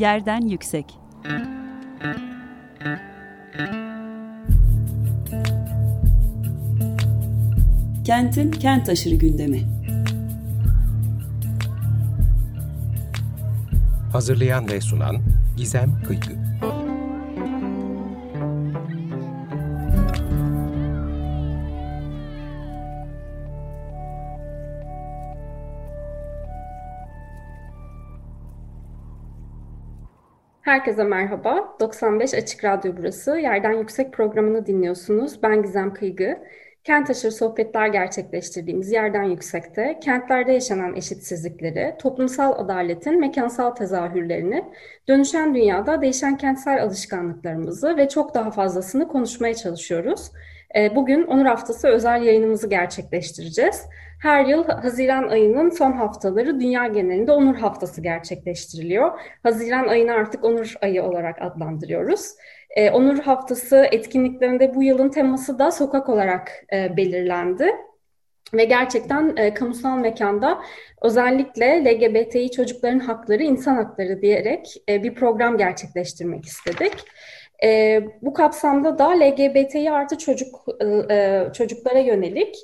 Yerden Yüksek. Kentin kent aşırı gündemi. Hazırlayan ve sunan Gizem Kıykı Herkese merhaba. 95 Açık Radyo burası. Yerden Yüksek programını dinliyorsunuz. Ben Gizem Kıygı. Kent aşırı sohbetler gerçekleştirdiğimiz Yerden Yüksek'te kentlerde yaşanan eşitsizlikleri, toplumsal adaletin mekansal tezahürlerini, dönüşen dünyada değişen kentsel alışkanlıklarımızı ve çok daha fazlasını konuşmaya çalışıyoruz. Ee, bugün Onur Haftası özel yayınımızı gerçekleştireceğiz. Her yıl Haziran ayının son haftaları dünya genelinde Onur Haftası gerçekleştiriliyor. Haziran ayını artık Onur ayı olarak adlandırıyoruz. Ee, Onur Haftası etkinliklerinde bu yılın teması da sokak olarak e, belirlendi. Ve gerçekten e, kamusal mekanda özellikle LGBTİ çocukların hakları, insan hakları diyerek e, bir program gerçekleştirmek istedik. E, bu kapsamda da LGBTİ artı çocuk e, çocuklara yönelik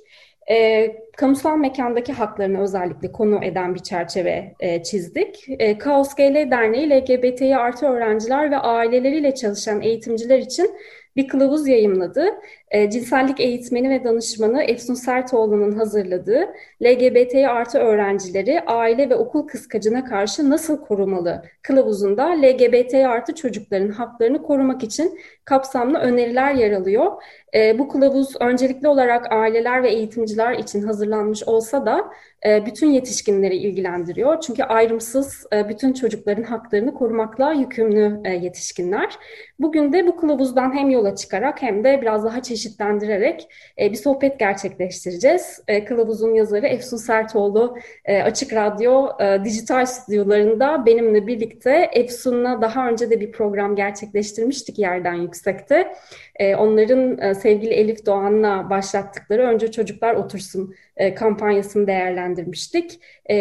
e, kamusal mekandaki haklarını özellikle konu eden bir çerçeve e, çizdik. E, Kaos GL Derneği LGBTİ artı öğrenciler ve aileleriyle çalışan eğitimciler için bir kılavuz yayımladı. E, cinsellik eğitmeni ve danışmanı Efsun Sertoğlu'nun hazırladığı LGBT artı öğrencileri aile ve okul kıskacına karşı nasıl korumalı kılavuzunda LGBT artı çocukların haklarını korumak için kapsamlı öneriler yer alıyor. E, bu kılavuz öncelikli olarak aileler ve eğitimciler için hazırlanmış olsa da e, bütün yetişkinleri ilgilendiriyor. Çünkü ayrımsız bütün çocukların haklarını korumakla yükümlü yetişkinler. Bugün de bu kılavuzdan hem yola çıkarak hem de biraz daha çeşitlendirerek bir sohbet gerçekleştireceğiz. Kılavuzun yazarı Efsun Sertoğlu Açık Radyo dijital stüdyolarında benimle birlikte Efsun'la daha önce de bir program gerçekleştirmiştik yerden yüksekte. Onların sevgili Elif Doğan'la başlattıkları Önce Çocuklar Otursun kampanyasını değerlendirmiştik.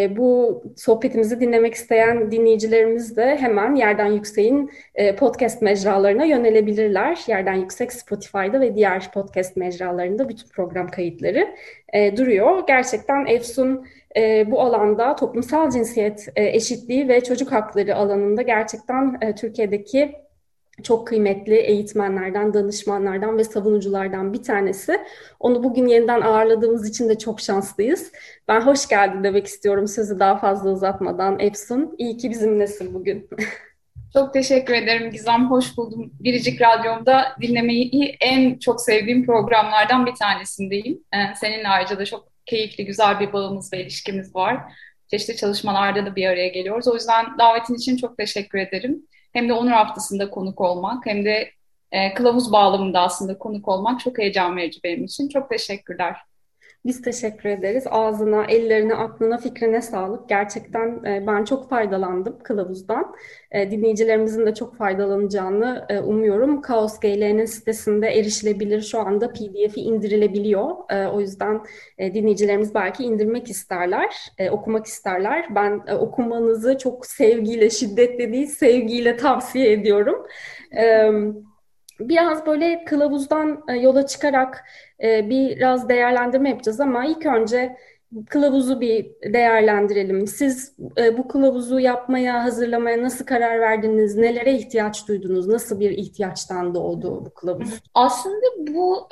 Bu sohbetimizi dinlemek isteyen dinleyicilerimiz de hemen Yerden Yüksek'in podcast mecralarına yönelebilirler. Yerden Yüksek Spotify'da ve diğer podcast mecralarında bütün program kayıtları duruyor. Gerçekten Efsun bu alanda toplumsal cinsiyet eşitliği ve çocuk hakları alanında gerçekten Türkiye'deki çok kıymetli eğitmenlerden, danışmanlardan ve savunuculardan bir tanesi. Onu bugün yeniden ağırladığımız için de çok şanslıyız. Ben hoş geldin demek istiyorum sözü daha fazla uzatmadan Efsun. İyi ki bizimlesin bugün. Çok teşekkür ederim Gizem. Hoş buldum. Biricik Radyom'da dinlemeyi en çok sevdiğim programlardan bir tanesindeyim. Ee, seninle ayrıca da çok keyifli, güzel bir bağımız ve ilişkimiz var. Çeşitli çalışmalarda da bir araya geliyoruz. O yüzden davetin için çok teşekkür ederim hem de Onur Haftası'nda konuk olmak hem de e, kılavuz bağlamında aslında konuk olmak çok heyecan verici benim için. Çok teşekkürler. Biz teşekkür ederiz. Ağzına, ellerine, aklına, fikrine sağlık. Gerçekten e, ben çok faydalandım kılavuzdan. E, dinleyicilerimizin de çok faydalanacağını e, umuyorum. Kaos GL'nin sitesinde erişilebilir. Şu anda PDF'i indirilebiliyor. O yüzden dinleyicilerimiz belki indirmek isterler, okumak isterler. Ben okumanızı çok sevgiyle, şiddetle değil, sevgiyle tavsiye ediyorum. Evet biraz böyle kılavuzdan e, yola çıkarak e, biraz değerlendirme yapacağız ama ilk önce kılavuzu bir değerlendirelim. Siz e, bu kılavuzu yapmaya, hazırlamaya nasıl karar verdiniz? Nelere ihtiyaç duydunuz? Nasıl bir ihtiyaçtan doğdu bu kılavuz? Aslında bu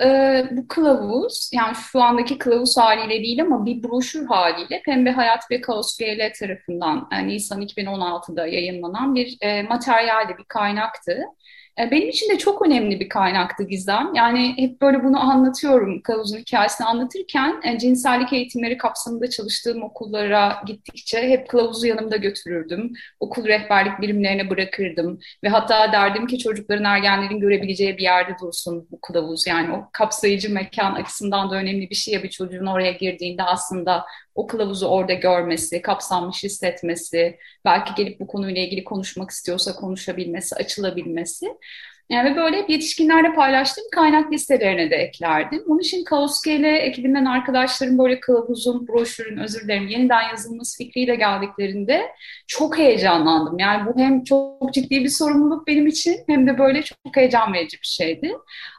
bu kılavuz, yani şu andaki kılavuz haliyle değil ama bir broşür haliyle Pembe Hayat ve Kaos GL tarafından yani Nisan 2016'da yayınlanan bir materyalde bir kaynaktı. E, benim için de çok önemli bir kaynaktı Gizem. Yani hep böyle bunu anlatıyorum Kavuz'un hikayesini anlatırken e, cinsellik eğitimleri kapsamında çalıştığım okullara gittikçe hep kılavuzu yanımda götürürdüm. Okul rehberlik birimlerine bırakırdım ve hatta derdim ki çocukların ergenlerin görebileceği bir yerde dursun bu kılavuz. Yani o kapsayıcı mekan açısından da önemli bir şey ya bir çocuğun oraya girdiğinde aslında o kılavuzu orada görmesi, kapsanmış hissetmesi, belki gelip bu konuyla ilgili konuşmak istiyorsa konuşabilmesi, açılabilmesi. Yani böyle yetişkinlerle paylaştığım kaynak listelerine de eklerdim. Bunun için Kauskele ekibinden arkadaşlarım böyle kılavuzun, broşürün, özür dilerim, yeniden yazılması fikriyle geldiklerinde çok heyecanlandım. Yani bu hem çok ciddi bir sorumluluk benim için hem de böyle çok heyecan verici bir şeydi.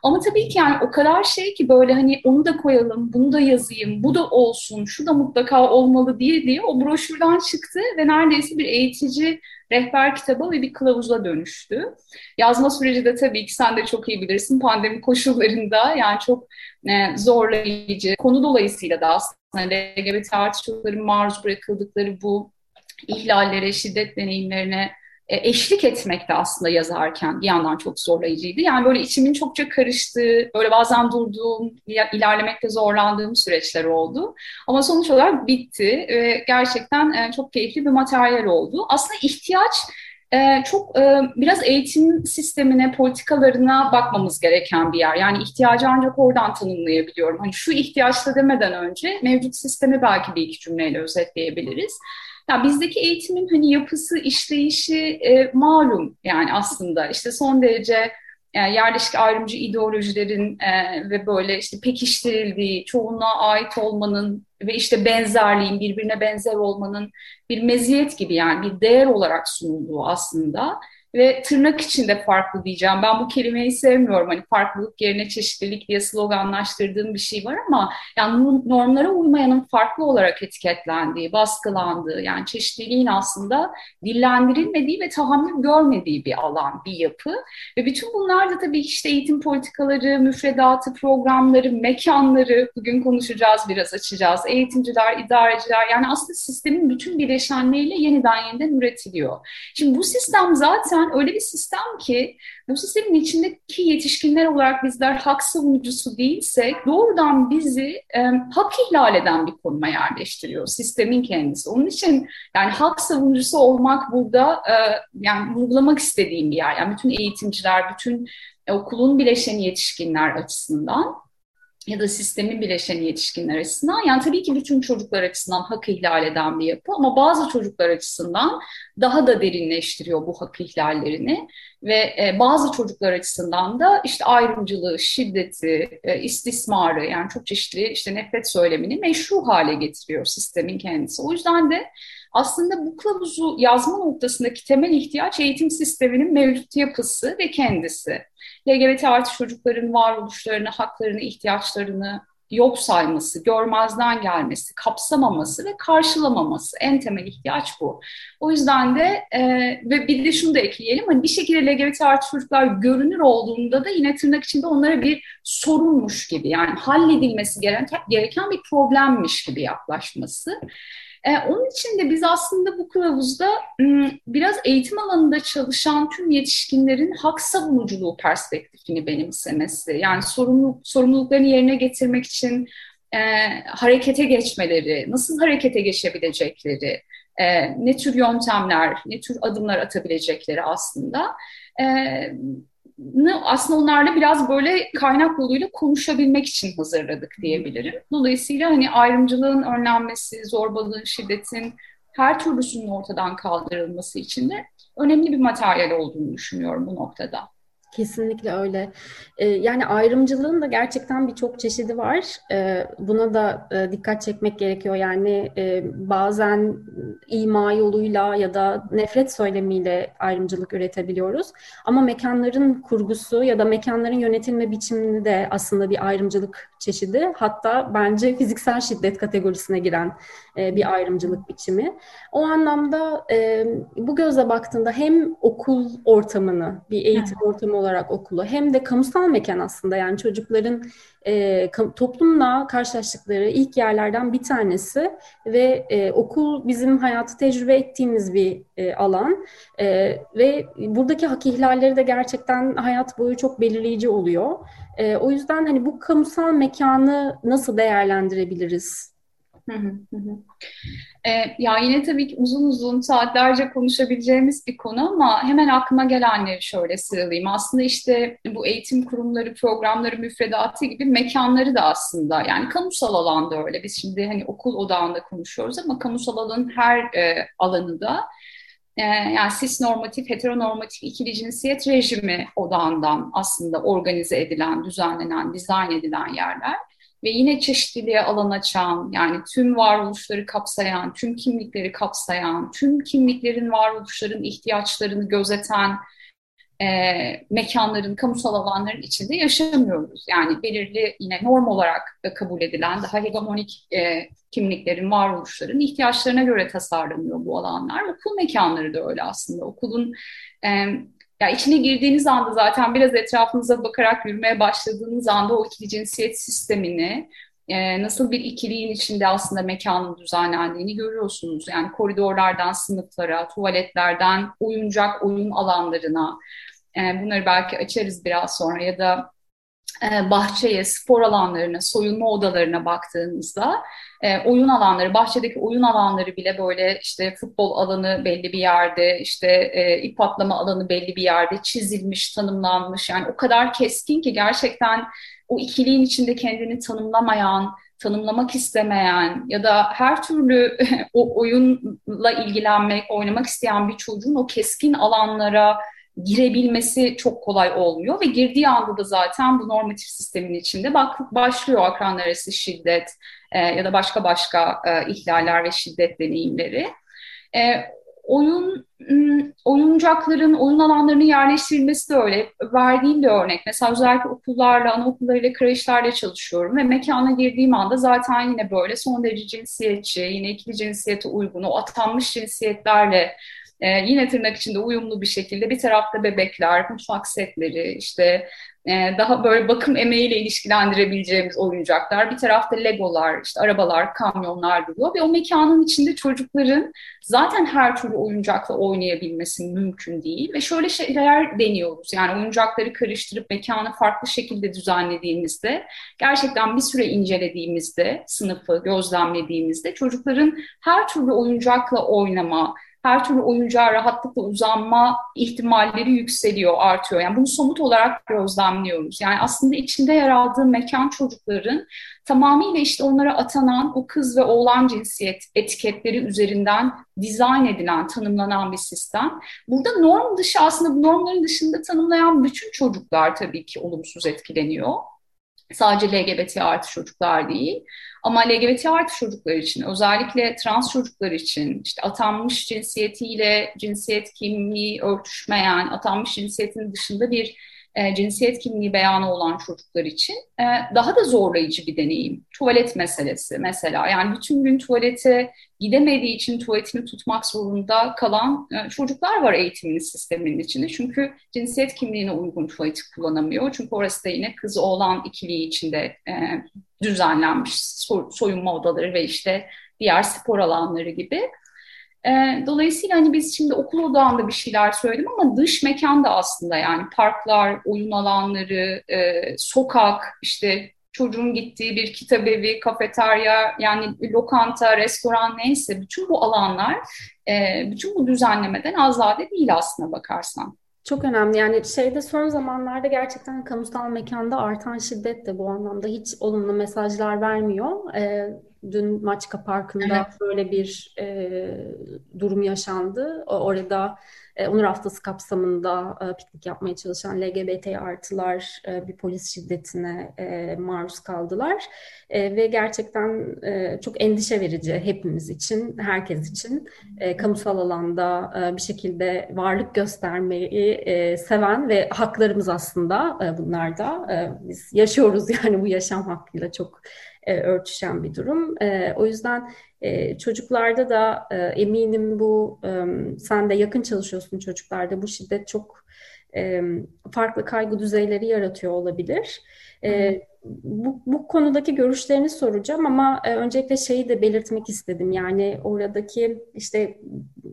Ama tabii ki yani o kadar şey ki böyle hani onu da koyalım, bunu da yazayım, bu da olsun, şu da mutlaka olmalı diye diye o broşürden çıktı ve neredeyse bir eğitici rehber kitabı ve bir kılavuza dönüştü. Yazma süreci de tabii ki sen de çok iyi bilirsin pandemi koşullarında yani çok e, zorlayıcı. Konu dolayısıyla da aslında LGBT artı çocukların maruz bırakıldıkları bu ihlallere, şiddet deneyimlerine eşlik etmek de aslında yazarken bir yandan çok zorlayıcıydı. Yani böyle içimin çokça karıştığı, böyle bazen durduğum, ilerlemekte zorlandığım süreçler oldu. Ama sonuç olarak bitti ve gerçekten e, çok keyifli bir materyal oldu. Aslında ihtiyaç e, çok biraz eğitim sistemine, politikalarına bakmamız gereken bir yer. Yani ihtiyacı ancak oradan tanımlayabiliyorum. Hani şu ihtiyaçta demeden önce mevcut sistemi belki bir iki cümleyle özetleyebiliriz. Ya bizdeki eğitimin hani yapısı, işleyişi e, malum yani aslında. İşte son derece yani e, yerleşik ayrımcı ideolojilerin e, ve böyle işte pekiştirildiği, çoğunluğa ait olmanın ve işte benzerliğin, birbirine benzer olmanın bir meziyet gibi yani bir değer olarak sunulduğu aslında ve tırnak içinde farklı diyeceğim. Ben bu kelimeyi sevmiyorum. Hani farklılık yerine çeşitlilik diye sloganlaştırdığım bir şey var ama yani normlara uymayanın farklı olarak etiketlendiği, baskılandığı yani çeşitliliğin aslında dillendirilmediği ve tahammül görmediği bir alan, bir yapı. Ve bütün bunlar da tabii işte eğitim politikaları, müfredatı, programları, mekanları bugün konuşacağız, biraz açacağız. Eğitimciler, idareciler yani aslında sistemin bütün bileşenleriyle yeniden yeniden üretiliyor. Şimdi bu sistem zaten sistem öyle bir sistem ki bu sistemin içindeki yetişkinler olarak bizler hak savunucusu değilsek doğrudan bizi e, hak ihlal eden bir konuma yerleştiriyor sistemin kendisi. Onun için yani hak savunucusu olmak burada e, yani vurgulamak istediğim bir yer. Yani bütün eğitimciler, bütün e, okulun bileşeni yetişkinler açısından ya da sistemin bileşeni yetişkinler açısından yani tabii ki bütün çocuklar açısından hak ihlal eden bir yapı ama bazı çocuklar açısından daha da derinleştiriyor bu hak ihlallerini ve e, bazı çocuklar açısından da işte ayrımcılığı, şiddeti, e, istismarı yani çok çeşitli işte nefret söylemini meşru hale getiriyor sistemin kendisi. O yüzden de aslında bu kılavuzu yazma noktasındaki temel ihtiyaç eğitim sisteminin mevcut yapısı ve kendisi. LGBT artı çocukların varoluşlarını, haklarını, ihtiyaçlarını yok sayması, görmezden gelmesi, kapsamaması ve karşılamaması en temel ihtiyaç bu. O yüzden de e, ve bir de şunu da ekleyelim hani bir şekilde LGBT artı çocuklar görünür olduğunda da yine tırnak içinde onlara bir sorunmuş gibi yani halledilmesi gereken, gereken bir problemmiş gibi yaklaşması. E, onun için de biz aslında bu kılavuzda biraz eğitim alanında çalışan tüm yetişkinlerin hak savunuculuğu perspektifini benimsemesi, yani sorumluluk, sorumluluklarını yerine getirmek için e, harekete geçmeleri, nasıl harekete geçebilecekleri, e, ne tür yöntemler, ne tür adımlar atabilecekleri aslında. E, aslında onlarla biraz böyle kaynak yoluyla konuşabilmek için hazırladık diyebilirim. Dolayısıyla hani ayrımcılığın önlenmesi, zorbalığın, şiddetin her türlüsünün ortadan kaldırılması için de önemli bir materyal olduğunu düşünüyorum bu noktada. Kesinlikle öyle. Ee, yani ayrımcılığın da gerçekten birçok çeşidi var. Ee, buna da e, dikkat çekmek gerekiyor. Yani e, bazen ima yoluyla ya da nefret söylemiyle ayrımcılık üretebiliyoruz. Ama mekanların kurgusu ya da mekanların yönetilme biçimini de aslında bir ayrımcılık çeşidi. Hatta bence fiziksel şiddet kategorisine giren e, bir ayrımcılık biçimi. O anlamda bu gözle baktığında hem okul ortamını, bir eğitim ortamı olarak okulu hem de kamusal mekan aslında yani çocukların e, toplumla karşılaştıkları ilk yerlerden bir tanesi ve e, okul bizim hayatı tecrübe ettiğimiz bir e, alan e, ve buradaki hak ihlalleri de gerçekten hayat boyu çok belirleyici oluyor. E, o yüzden hani bu kamusal mekanı nasıl değerlendirebiliriz? Hı hı hı. E, ya yine tabii ki uzun uzun saatlerce konuşabileceğimiz bir konu ama hemen aklıma gelenleri şöyle sıralayayım. Aslında işte bu eğitim kurumları, programları, müfredatı gibi mekanları da aslında yani kamusal alanda öyle. Biz şimdi hani okul odağında konuşuyoruz ama kamusal alanın her e, alanı da e, yani cis normatif, heteronormatif ikili cinsiyet rejimi odağından aslında organize edilen, düzenlenen, dizayn edilen yerler ve yine çeşitliliğe alan açan, yani tüm varoluşları kapsayan, tüm kimlikleri kapsayan, tüm kimliklerin varoluşların ihtiyaçlarını gözeten e, mekanların, kamusal alanların içinde yaşamıyoruz. Yani belirli yine norm olarak kabul edilen daha hegemonik e, kimliklerin, varoluşların ihtiyaçlarına göre tasarlanıyor bu alanlar. Okul mekanları da öyle aslında. Okulun e, ya içine girdiğiniz anda zaten biraz etrafınıza bakarak yürümeye başladığınız anda o ikili cinsiyet sistemini e, nasıl bir ikiliğin içinde aslında mekanın düzenlendiğini görüyorsunuz. Yani koridorlardan sınıflara, tuvaletlerden oyuncak oyun alanlarına, e, bunları belki açarız biraz sonra ya da bahçeye, spor alanlarına, soyunma odalarına baktığınızda e, oyun alanları, bahçedeki oyun alanları bile böyle işte futbol alanı belli bir yerde, işte e, ip atlama alanı belli bir yerde çizilmiş, tanımlanmış. Yani o kadar keskin ki gerçekten o ikiliğin içinde kendini tanımlamayan, tanımlamak istemeyen ya da her türlü o oyunla ilgilenmek, oynamak isteyen bir çocuğun o keskin alanlara girebilmesi çok kolay olmuyor ve girdiği anda da zaten bu normatif sistemin içinde bak, başlıyor akran arası şiddet e, ya da başka başka e, ihlaller ve şiddet deneyimleri. E, oyun oyuncakların, oyun alanlarının yerleştirilmesi de öyle. Verdiğim bir örnek. Mesela özellikle okullarla, anaokullarıyla, kreşlerle çalışıyorum ve mekana girdiğim anda zaten yine böyle son derece cinsiyetçi, yine ikili cinsiyete uygun, o atanmış cinsiyetlerle e, yine tırnak içinde uyumlu bir şekilde bir tarafta bebekler, mutfak setleri, işte e, daha böyle bakım emeğiyle ilişkilendirebileceğimiz oyuncaklar, bir tarafta legolar, işte arabalar, kamyonlar duruyor ve o mekanın içinde çocukların zaten her türlü oyuncakla oynayabilmesi mümkün değil ve şöyle şeyler deniyoruz. Yani oyuncakları karıştırıp mekanı farklı şekilde düzenlediğimizde, gerçekten bir süre incelediğimizde, sınıfı gözlemlediğimizde çocukların her türlü oyuncakla oynama, her türlü oyuncağa rahatlıkla uzanma ihtimalleri yükseliyor, artıyor. Yani bunu somut olarak gözlemliyoruz. Yani aslında içinde yer aldığı mekan çocukların tamamıyla işte onlara atanan o kız ve oğlan cinsiyet etiketleri üzerinden dizayn edilen, tanımlanan bir sistem. Burada norm dışı aslında bu normların dışında tanımlayan bütün çocuklar tabii ki olumsuz etkileniyor. Sadece LGBT artı çocuklar değil. Ama LGBT artı çocuklar için, özellikle trans çocuklar için, işte atanmış cinsiyetiyle cinsiyet kimliği örtüşmeyen, atanmış cinsiyetin dışında bir e, cinsiyet kimliği beyanı olan çocuklar için e, daha da zorlayıcı bir deneyim. Tuvalet meselesi mesela. Yani bütün gün tuvalete gidemediği için tuvaletini tutmak zorunda kalan e, çocuklar var eğitimin sisteminin içinde. Çünkü cinsiyet kimliğine uygun tuvaleti kullanamıyor. Çünkü orası da yine kız oğlan ikiliği içinde düzenlenmiş so soyunma odaları ve işte diğer spor alanları gibi. E, dolayısıyla hani biz şimdi okul odağında bir şeyler söyledim ama dış mekan da aslında yani parklar, oyun alanları, e, sokak, işte çocuğun gittiği bir kitabevi, kafeterya, yani lokanta, restoran neyse bütün bu alanlar, e, bütün bu düzenlemeden azade değil aslında bakarsan. Çok önemli. Yani şeyde son zamanlarda gerçekten kamusal mekanda artan şiddet de bu anlamda hiç olumlu mesajlar vermiyor. Ee, dün Maçka Parkı'nda evet. böyle bir e, durum yaşandı. Orada e, Onur Haftası kapsamında e, piknik yapmaya çalışan LGBT artılar e, bir polis şiddetine maruz kaldılar. Ve gerçekten çok endişe verici hepimiz için, herkes için. Kamusal alanda bir şekilde varlık göstermeyi seven ve haklarımız aslında bunlar da. E, biz yaşıyoruz yani bu yaşam hakkıyla çok e, örtüşen bir durum. E, o yüzden e, çocuklarda da e, eminim bu e, sen de yakın çalışıyorsun çocuklarda bu şiddet çok e, farklı kaygı düzeyleri yaratıyor olabilir. E, bu, bu konudaki görüşlerini soracağım ama e, öncelikle şeyi de belirtmek istedim. Yani oradaki işte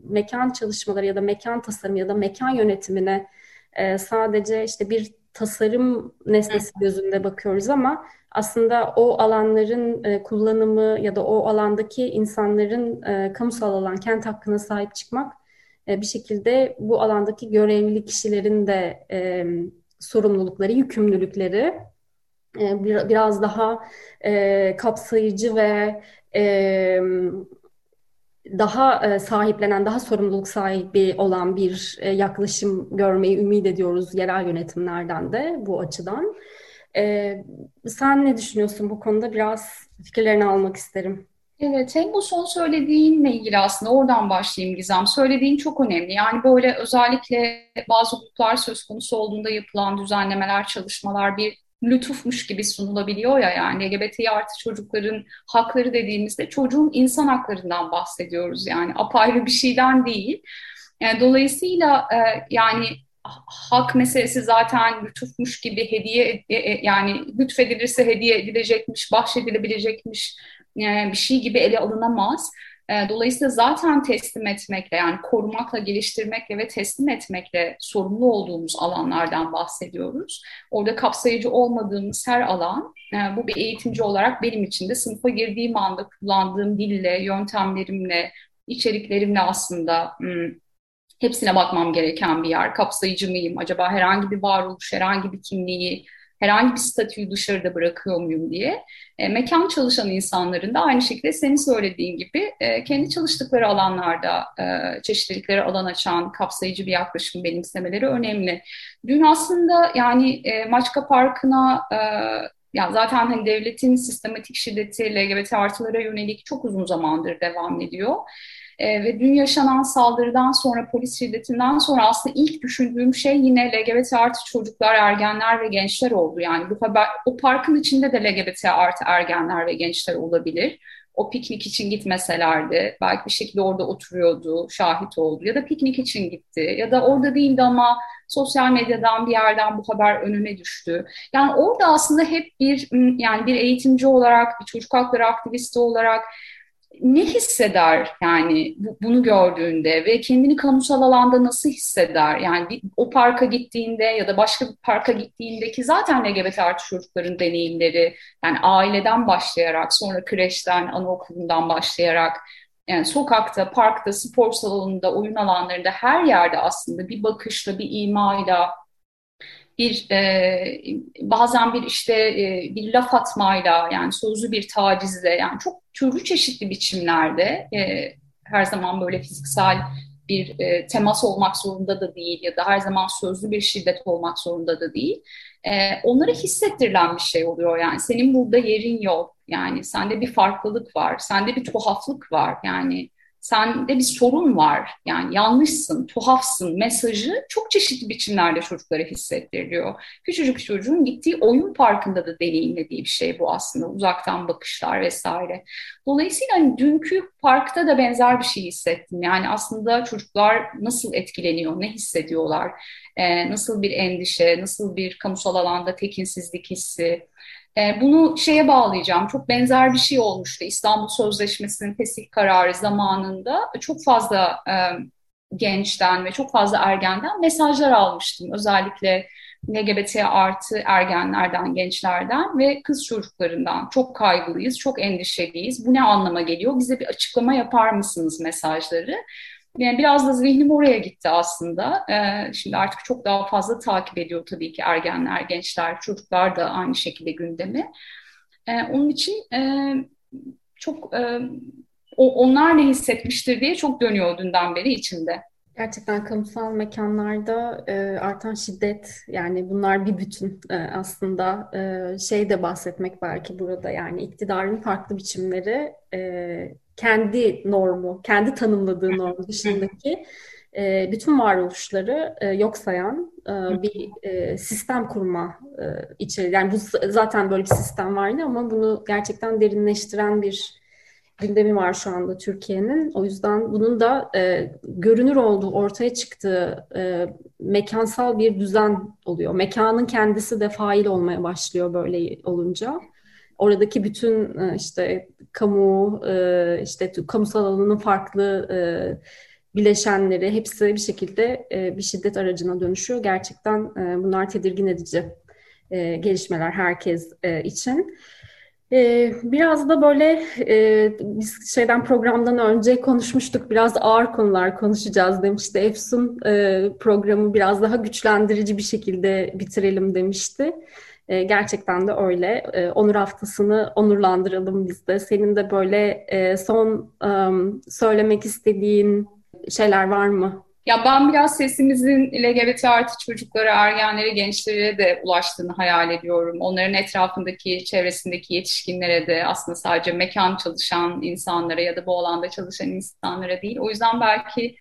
mekan çalışmaları ya da mekan tasarımı ya da mekan yönetimine e, sadece işte bir tasarım nesnesi gözünde bakıyoruz ama aslında o alanların e, kullanımı ya da o alandaki insanların e, kamusal alan kent hakkına sahip çıkmak e, bir şekilde bu alandaki görevli kişilerin de e, sorumlulukları, yükümlülükleri e, bir, biraz daha e, kapsayıcı ve e, daha e, sahiplenen, daha sorumluluk sahibi olan bir e, yaklaşım görmeyi ümit ediyoruz yerel yönetimlerden de bu açıdan. E, sen ne düşünüyorsun bu konuda? Biraz fikirlerini almak isterim. Evet, hem bu son söylediğinle ilgili aslında oradan başlayayım Gizem. Söylediğin çok önemli. Yani böyle özellikle bazı hukuklar söz konusu olduğunda yapılan düzenlemeler, çalışmalar bir lütufmuş gibi sunulabiliyor ya yani LGBT artı çocukların hakları dediğimizde çocuğun insan haklarından bahsediyoruz yani apayrı bir şeyden değil. Yani dolayısıyla e, yani hak meselesi zaten lütufmuş gibi hediye e, e, yani lütfedilirse hediye edilecekmiş, bahşedilebilecekmiş e, bir şey gibi ele alınamaz. E, dolayısıyla zaten teslim etmekle yani korumakla, geliştirmekle ve teslim etmekle sorumlu olduğumuz alanlardan bahsediyoruz. Orada kapsayıcı olmadığımız her alan e, bu bir eğitimci olarak benim için de sınıfa girdiğim anda kullandığım dille, yöntemlerimle, içeriklerimle aslında hmm, hepsine bakmam gereken bir yer. Kapsayıcı mıyım? Acaba herhangi bir varoluş, herhangi bir kimliği herhangi bir statüyü dışarıda bırakıyor muyum diye. E, mekan çalışan insanların da aynı şekilde senin söylediğin gibi e, kendi çalıştıkları alanlarda e, çeşitlilikleri alan açan kapsayıcı bir yaklaşım benimsemeleri önemli. Dün aslında yani e, Maçka Parkı'na e, ya zaten hani devletin sistematik şiddeti LGBT artılara yönelik çok uzun zamandır devam ediyor. E, ve dün yaşanan saldırıdan sonra, polis şiddetinden sonra aslında ilk düşündüğüm şey yine LGBT artı çocuklar, ergenler ve gençler oldu. Yani bu haber, o parkın içinde de LGBT artı ergenler ve gençler olabilir. O piknik için gitmeselerdi, belki bir şekilde orada oturuyordu, şahit oldu ya da piknik için gitti ya da orada değildi ama sosyal medyadan bir yerden bu haber önüne düştü. Yani orada aslında hep bir yani bir eğitimci olarak, bir çocuk hakları aktivisti olarak ne hisseder yani bunu gördüğünde ve kendini kamusal alanda nasıl hisseder? Yani bir, o parka gittiğinde ya da başka bir parka gittiğindeki zaten LGBT artı çocukların deneyimleri yani aileden başlayarak sonra kreşten, anaokulundan başlayarak yani sokakta, parkta, spor salonunda, oyun alanlarında her yerde aslında bir bakışla, bir imayla, bir e, bazen bir işte e, bir laf atmayla yani sözlü bir tacizle yani çok türlü çeşitli biçimlerde e, her zaman böyle fiziksel bir e, temas olmak zorunda da değil ya da her zaman sözlü bir şiddet olmak zorunda da değil. E, onlara hissettirilen bir şey oluyor yani. Senin burada yerin yok. Yani sende bir farklılık var, sende bir tuhaflık var. Yani sende bir sorun var, yani yanlışsın, tuhafsın mesajı çok çeşitli biçimlerde çocuklara hissettiriliyor. Küçücük çocuğun gittiği oyun parkında da deneyimlediği bir şey bu aslında, uzaktan bakışlar vesaire. Dolayısıyla hani dünkü parkta da benzer bir şey hissettim. Yani aslında çocuklar nasıl etkileniyor, ne hissediyorlar, nasıl bir endişe, nasıl bir kamusal alanda tekinsizlik hissi, e, bunu şeye bağlayacağım. Çok benzer bir şey olmuştu İstanbul Sözleşmesi'nin fesih kararı zamanında. Çok fazla e, gençten ve çok fazla ergenden mesajlar almıştım. Özellikle LGBT artı ergenlerden, gençlerden ve kız çocuklarından. Çok kaygılıyız, çok endişeliyiz. Bu ne anlama geliyor? Bize bir açıklama yapar mısınız mesajları? Yani biraz da zihnim oraya gitti aslında. Ee, şimdi artık çok daha fazla takip ediyor tabii ki ergenler, gençler, çocuklar da aynı şekilde gündemi. Ee, onun için e, çok e, o, onlar ne hissetmiştir diye çok dönüyor dünden beri içinde. Gerçekten kamusal mekanlarda e, artan şiddet yani bunlar bir bütün e, aslında e, şey de bahsetmek belki burada yani iktidarın farklı biçimleri e, kendi normu, kendi tanımladığı norm dışındaki e, bütün varoluşları e, yok sayan e, bir e, sistem kurma e, içeri. Yani bu zaten böyle bir sistem vardı ama bunu gerçekten derinleştiren bir gündemi var şu anda Türkiye'nin. O yüzden bunun da e, görünür olduğu, ortaya çıktığı e, mekansal bir düzen oluyor. Mekanın kendisi de fail olmaya başlıyor böyle olunca oradaki bütün e, işte kamu e, işte kamusal alanının farklı e, bileşenleri hepsi bir şekilde bir şiddet aracına dönüşüyor. Gerçekten bunlar tedirgin edici gelişmeler herkes için. Biraz da böyle biz şeyden programdan önce konuşmuştuk biraz ağır konular konuşacağız demişti. Efsun programı biraz daha güçlendirici bir şekilde bitirelim demişti. E, gerçekten de öyle. E, onur haftasını onurlandıralım biz de. Senin de böyle e, son e, söylemek istediğin şeyler var mı? Ya ben biraz sesimizin LGBT artı çocuklara, ergenlere, gençlere de ulaştığını hayal ediyorum. Onların etrafındaki, çevresindeki yetişkinlere de aslında sadece mekan çalışan insanlara ya da bu alanda çalışan insanlara değil. O yüzden belki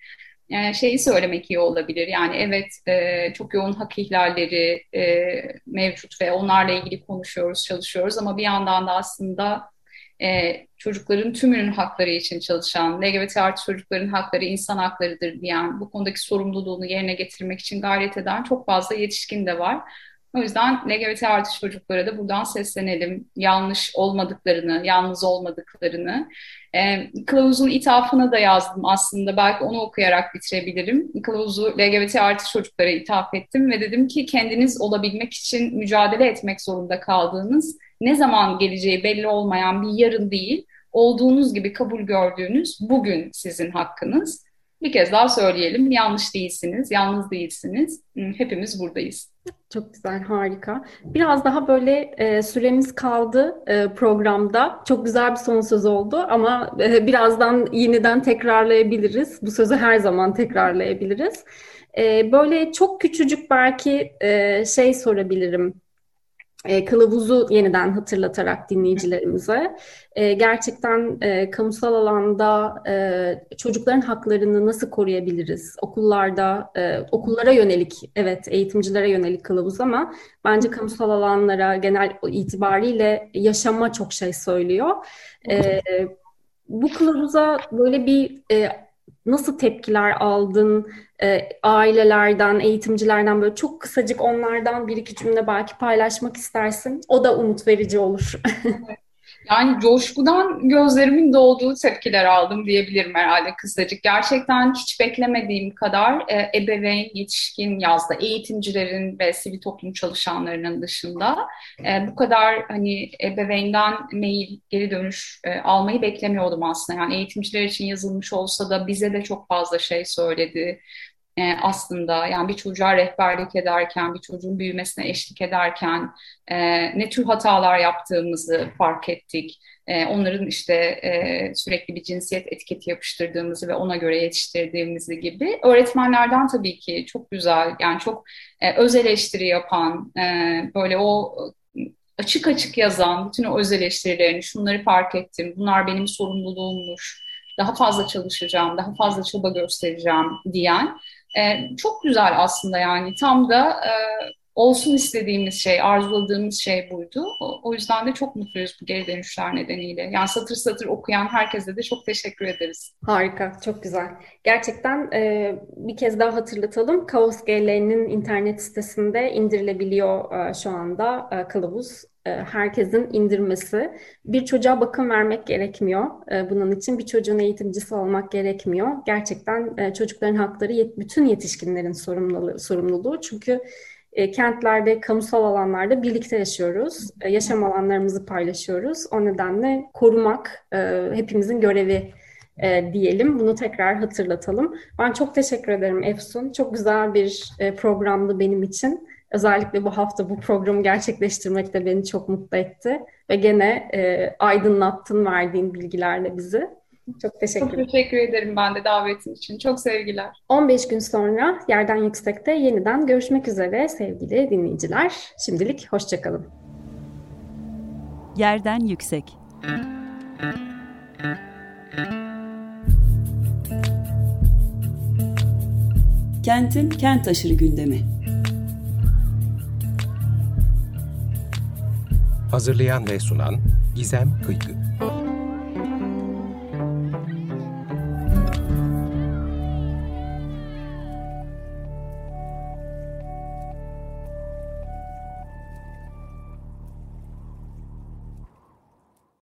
şeyi söylemek iyi olabilir. Yani evet e, çok yoğun hak ihlalleri e, mevcut ve onlarla ilgili konuşuyoruz, çalışıyoruz ama bir yandan da aslında e, çocukların tümünün hakları için çalışan, LGBT artı çocukların hakları insan haklarıdır diyen, bu konudaki sorumluluğunu yerine getirmek için gayret eden çok fazla yetişkin de var. O yüzden LGBT artı çocuklara da buradan seslenelim. Yanlış olmadıklarını, yalnız olmadıklarını. E, kılavuzun ithafına da yazdım aslında. Belki onu okuyarak bitirebilirim. Kılavuzu LGBT artı çocuklara ithaf ettim ve dedim ki kendiniz olabilmek için mücadele etmek zorunda kaldığınız, ne zaman geleceği belli olmayan bir yarın değil, olduğunuz gibi kabul gördüğünüz bugün sizin hakkınız. Bir kez daha söyleyelim, yanlış değilsiniz, yalnız değilsiniz. Hepimiz buradayız. Çok güzel, harika. Biraz daha böyle e, süremiz kaldı e, programda. Çok güzel bir son söz oldu ama e, birazdan yeniden tekrarlayabiliriz. Bu sözü her zaman tekrarlayabiliriz. E, böyle çok küçücük belki e, şey sorabilirim e, kılavuzu yeniden hatırlatarak dinleyicilerimize e, gerçekten e, kamusal alanda e, çocukların haklarını nasıl koruyabiliriz? Okullarda, e, okullara yönelik, evet eğitimcilere yönelik kılavuz ama bence kamusal alanlara genel itibariyle yaşama çok şey söylüyor. E, bu kılavuza böyle bir e, nasıl tepkiler aldın e, ailelerden, eğitimcilerden böyle çok kısacık onlardan bir iki cümle belki paylaşmak istersin. O da umut verici olur. Yani coşkudan gözlerimin dolduğu tepkiler aldım diyebilirim herhalde kısacık. Gerçekten hiç beklemediğim kadar e, ebeveyn, yetişkin yazda eğitimcilerin ve sivil toplum çalışanlarının dışında e, bu kadar hani ebeveynden mail, geri dönüş almayı beklemiyordum aslında. Yani eğitimciler için yazılmış olsa da bize de çok fazla şey söyledi e, aslında yani bir çocuğa rehberlik ederken, bir çocuğun büyümesine eşlik ederken e, ne tür hatalar yaptığımızı fark ettik. E, onların işte e, sürekli bir cinsiyet etiketi yapıştırdığımızı ve ona göre yetiştirdiğimizi gibi. Öğretmenlerden tabii ki çok güzel, yani çok e, öz eleştiri yapan, e, böyle o açık açık yazan bütün o öz eleştirilerini, şunları fark ettim, bunlar benim sorumluluğummuş, daha fazla çalışacağım, daha fazla çaba göstereceğim diyen e, çok güzel aslında yani tam da e, olsun istediğimiz şey, arzuladığımız şey buydu. O, o yüzden de çok mutluyuz bu geri dönüşler nedeniyle. Yani satır satır okuyan herkese de çok teşekkür ederiz. Harika, çok güzel. Gerçekten e, bir kez daha hatırlatalım. Kaos GL'nin internet sitesinde indirilebiliyor e, şu anda e, kılavuz. E, herkesin indirmesi. Bir çocuğa bakım vermek gerekmiyor. E, bunun için bir çocuğun eğitimcisi olmak gerekmiyor. Gerçekten e, çocukların hakları bütün yetişkinlerin sorumluluğu. sorumluluğu. Çünkü kentlerde, kamusal alanlarda birlikte yaşıyoruz. yaşam alanlarımızı paylaşıyoruz. O nedenle korumak hepimizin görevi diyelim. Bunu tekrar hatırlatalım. Ben çok teşekkür ederim Efsun. Çok güzel bir programdı benim için. Özellikle bu hafta bu programı gerçekleştirmek de beni çok mutlu etti. Ve gene e, aydınlattın verdiğin bilgilerle bizi. Çok teşekkür ederim. Çok teşekkür ederim ben de davetin için. Çok sevgiler. 15 gün sonra Yerden Yüksek'te yeniden görüşmek üzere sevgili dinleyiciler. Şimdilik hoşçakalın. Yerden Yüksek Kentin kent aşırı gündemi. Hazırlayan ve sunan Gizem Kıykı.